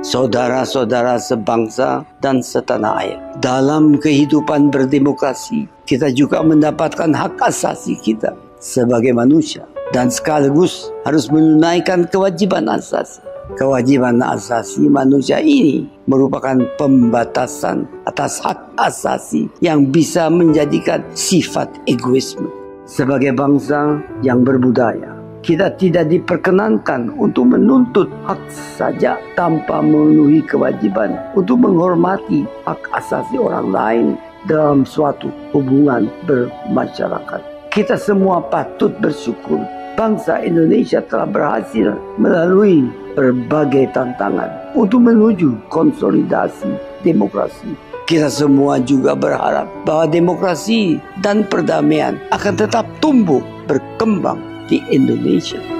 saudara-saudara sebangsa dan setanah air. Dalam kehidupan berdemokrasi, kita juga mendapatkan hak asasi kita sebagai manusia dan sekaligus harus menunaikan kewajiban asasi. Kewajiban asasi manusia ini merupakan pembatasan atas hak asasi yang bisa menjadikan sifat egoisme. Sebagai bangsa yang berbudaya, kita tidak diperkenankan untuk menuntut hak saja tanpa memenuhi kewajiban untuk menghormati hak asasi orang lain dalam suatu hubungan bermasyarakat. Kita semua patut bersyukur bangsa Indonesia telah berhasil melalui berbagai tantangan untuk menuju konsolidasi demokrasi. Kita semua juga berharap bahwa demokrasi dan perdamaian akan tetap tumbuh berkembang di Indonesia.